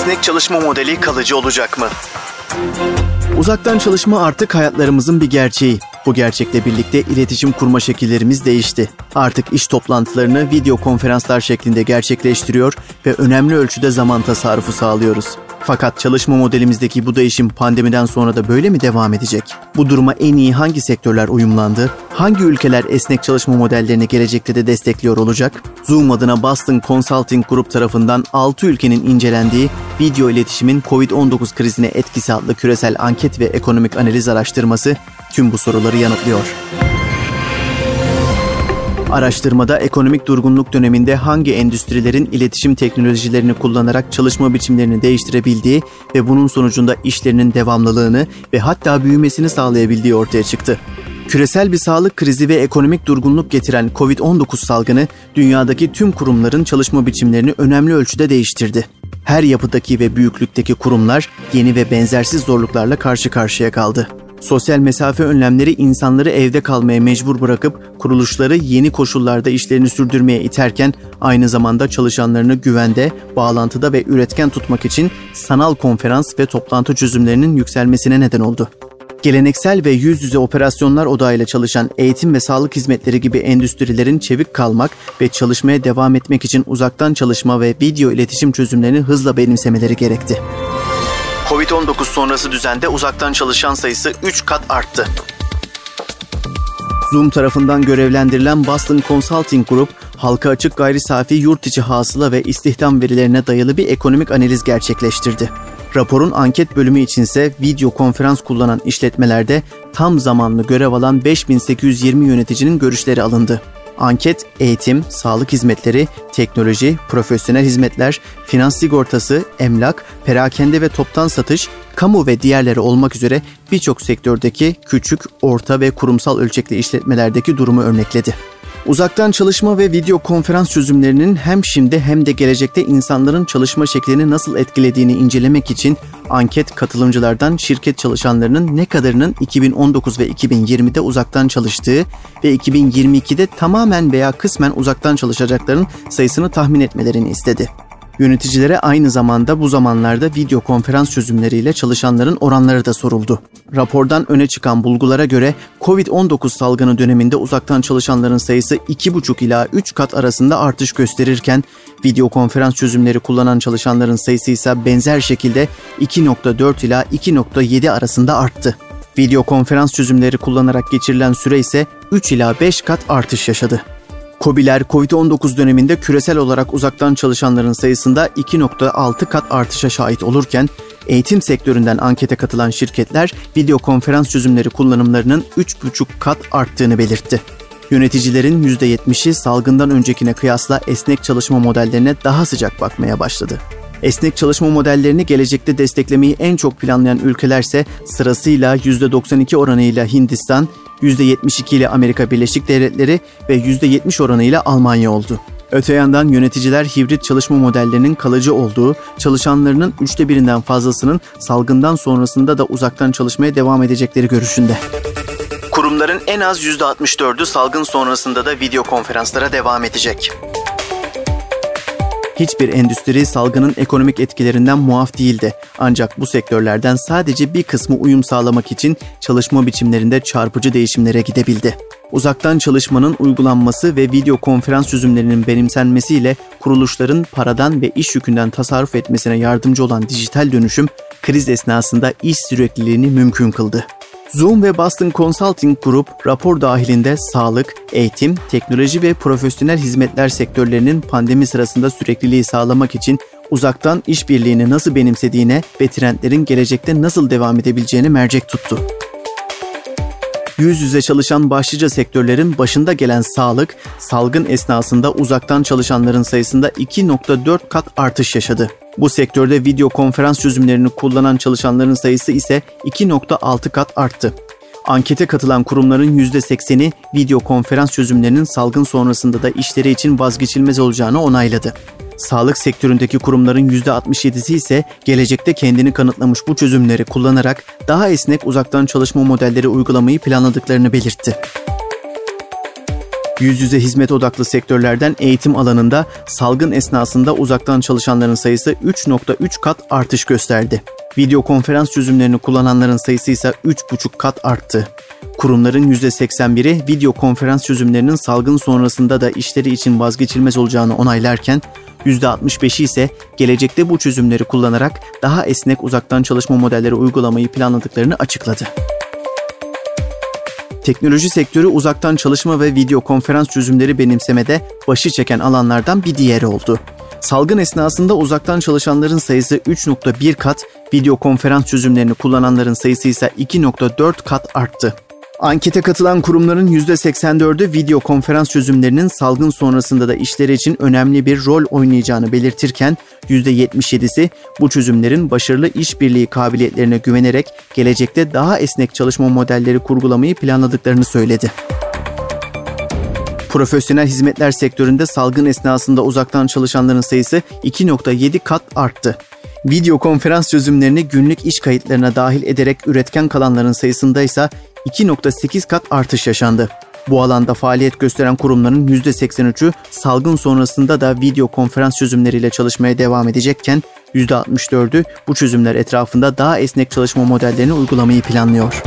Esnek çalışma modeli kalıcı olacak mı? Uzaktan çalışma artık hayatlarımızın bir gerçeği. Bu gerçekle birlikte iletişim kurma şekillerimiz değişti. Artık iş toplantılarını video konferanslar şeklinde gerçekleştiriyor ve önemli ölçüde zaman tasarrufu sağlıyoruz. Fakat çalışma modelimizdeki bu değişim pandemiden sonra da böyle mi devam edecek? Bu duruma en iyi hangi sektörler uyumlandı? Hangi ülkeler esnek çalışma modellerini gelecekte de destekliyor olacak? Zoom adına Boston Consulting Group tarafından 6 ülkenin incelendiği video iletişimin COVID-19 krizine etkisi adlı küresel anket ve ekonomik analiz araştırması tüm bu soruları yanıtlıyor. Araştırmada ekonomik durgunluk döneminde hangi endüstrilerin iletişim teknolojilerini kullanarak çalışma biçimlerini değiştirebildiği ve bunun sonucunda işlerinin devamlılığını ve hatta büyümesini sağlayabildiği ortaya çıktı. Küresel bir sağlık krizi ve ekonomik durgunluk getiren COVID-19 salgını dünyadaki tüm kurumların çalışma biçimlerini önemli ölçüde değiştirdi. Her yapıdaki ve büyüklükteki kurumlar yeni ve benzersiz zorluklarla karşı karşıya kaldı. Sosyal mesafe önlemleri insanları evde kalmaya mecbur bırakıp kuruluşları yeni koşullarda işlerini sürdürmeye iterken aynı zamanda çalışanlarını güvende, bağlantıda ve üretken tutmak için sanal konferans ve toplantı çözümlerinin yükselmesine neden oldu. Geleneksel ve yüz yüze operasyonlar odağıyla çalışan eğitim ve sağlık hizmetleri gibi endüstrilerin çevik kalmak ve çalışmaya devam etmek için uzaktan çalışma ve video iletişim çözümlerini hızla benimsemeleri gerekti. Covid-19 sonrası düzende uzaktan çalışan sayısı 3 kat arttı. Zoom tarafından görevlendirilen Boston Consulting Group, halka açık gayri safi yurt içi hasıla ve istihdam verilerine dayalı bir ekonomik analiz gerçekleştirdi. Raporun anket bölümü içinse video konferans kullanan işletmelerde tam zamanlı görev alan 5820 yöneticinin görüşleri alındı. Anket, eğitim, sağlık hizmetleri, teknoloji, profesyonel hizmetler, finans sigortası, emlak, perakende ve toptan satış, kamu ve diğerleri olmak üzere birçok sektördeki küçük, orta ve kurumsal ölçekli işletmelerdeki durumu örnekledi. Uzaktan çalışma ve video konferans çözümlerinin hem şimdi hem de gelecekte insanların çalışma şeklini nasıl etkilediğini incelemek için anket katılımcılardan şirket çalışanlarının ne kadarının 2019 ve 2020'de uzaktan çalıştığı ve 2022'de tamamen veya kısmen uzaktan çalışacakların sayısını tahmin etmelerini istedi. Yöneticilere aynı zamanda bu zamanlarda video konferans çözümleriyle çalışanların oranları da soruldu. Rapordan öne çıkan bulgulara göre COVID-19 salgını döneminde uzaktan çalışanların sayısı 2,5 ila 3 kat arasında artış gösterirken video konferans çözümleri kullanan çalışanların sayısı ise benzer şekilde 2.4 ila 2.7 arasında arttı. Video konferans çözümleri kullanarak geçirilen süre ise 3 ila 5 kat artış yaşadı. COBİ'ler COVID-19 döneminde küresel olarak uzaktan çalışanların sayısında 2.6 kat artışa şahit olurken eğitim sektöründen ankete katılan şirketler video konferans çözümleri kullanımlarının 3,5 kat arttığını belirtti. Yöneticilerin %70'i salgından öncekine kıyasla esnek çalışma modellerine daha sıcak bakmaya başladı. Esnek çalışma modellerini gelecekte desteklemeyi en çok planlayan ülkelerse sırasıyla %92 oranıyla Hindistan, %72 ile Amerika Birleşik Devletleri ve %70 oranıyla Almanya oldu. Öte yandan yöneticiler hibrit çalışma modellerinin kalıcı olduğu, çalışanlarının üçte birinden fazlasının salgından sonrasında da uzaktan çalışmaya devam edecekleri görüşünde. Kurumların en az %64'ü salgın sonrasında da video konferanslara devam edecek. Hiçbir endüstri salgının ekonomik etkilerinden muaf değildi. Ancak bu sektörlerden sadece bir kısmı uyum sağlamak için çalışma biçimlerinde çarpıcı değişimlere gidebildi. Uzaktan çalışmanın uygulanması ve video konferans çözümlerinin benimsenmesiyle kuruluşların paradan ve iş yükünden tasarruf etmesine yardımcı olan dijital dönüşüm kriz esnasında iş sürekliliğini mümkün kıldı. Zoom ve Boston Consulting Group rapor dahilinde sağlık, eğitim, teknoloji ve profesyonel hizmetler sektörlerinin pandemi sırasında sürekliliği sağlamak için uzaktan işbirliğini nasıl benimsediğine ve trendlerin gelecekte nasıl devam edebileceğine mercek tuttu. Yüz yüze çalışan başlıca sektörlerin başında gelen sağlık, salgın esnasında uzaktan çalışanların sayısında 2.4 kat artış yaşadı. Bu sektörde video konferans çözümlerini kullanan çalışanların sayısı ise 2.6 kat arttı. Ankete katılan kurumların %80'i video konferans çözümlerinin salgın sonrasında da işleri için vazgeçilmez olacağını onayladı. Sağlık sektöründeki kurumların %67'si ise gelecekte kendini kanıtlamış bu çözümleri kullanarak daha esnek uzaktan çalışma modelleri uygulamayı planladıklarını belirtti. Yüz yüze hizmet odaklı sektörlerden eğitim alanında salgın esnasında uzaktan çalışanların sayısı 3.3 kat artış gösterdi. Video konferans çözümlerini kullananların sayısı ise 3,5 kat arttı. Kurumların %81'i video konferans çözümlerinin salgın sonrasında da işleri için vazgeçilmez olacağını onaylarken %65'i ise gelecekte bu çözümleri kullanarak daha esnek uzaktan çalışma modelleri uygulamayı planladıklarını açıkladı. Teknoloji sektörü uzaktan çalışma ve video konferans çözümleri benimsemede başı çeken alanlardan bir diğeri oldu. Salgın esnasında uzaktan çalışanların sayısı 3.1 kat, video konferans çözümlerini kullananların sayısı ise 2.4 kat arttı. Ankete katılan kurumların %84'ü video konferans çözümlerinin salgın sonrasında da işleri için önemli bir rol oynayacağını belirtirken %77'si bu çözümlerin başarılı işbirliği kabiliyetlerine güvenerek gelecekte daha esnek çalışma modelleri kurgulamayı planladıklarını söyledi. Profesyonel hizmetler sektöründe salgın esnasında uzaktan çalışanların sayısı 2.7 kat arttı. Video konferans çözümlerini günlük iş kayıtlarına dahil ederek üretken kalanların sayısında ise 2.8 kat artış yaşandı. Bu alanda faaliyet gösteren kurumların %83'ü salgın sonrasında da video konferans çözümleriyle çalışmaya devam edecekken %64'ü bu çözümler etrafında daha esnek çalışma modellerini uygulamayı planlıyor.